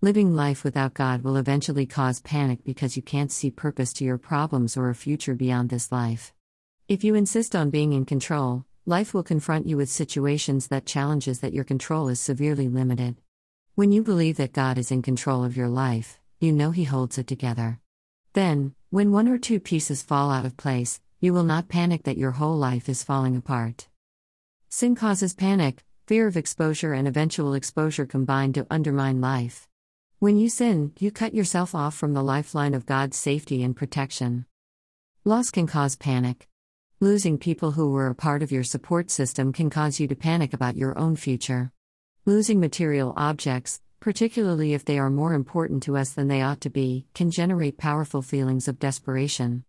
Living life without God will eventually cause panic because you can't see purpose to your problems or a future beyond this life. If you insist on being in control, life will confront you with situations that challenges that your control is severely limited. When you believe that God is in control of your life, you know He holds it together. Then, when one or two pieces fall out of place, you will not panic that your whole life is falling apart. Sin causes panic, fear of exposure, and eventual exposure combine to undermine life. When you sin, you cut yourself off from the lifeline of God's safety and protection. Loss can cause panic. Losing people who were a part of your support system can cause you to panic about your own future. Losing material objects, particularly if they are more important to us than they ought to be, can generate powerful feelings of desperation.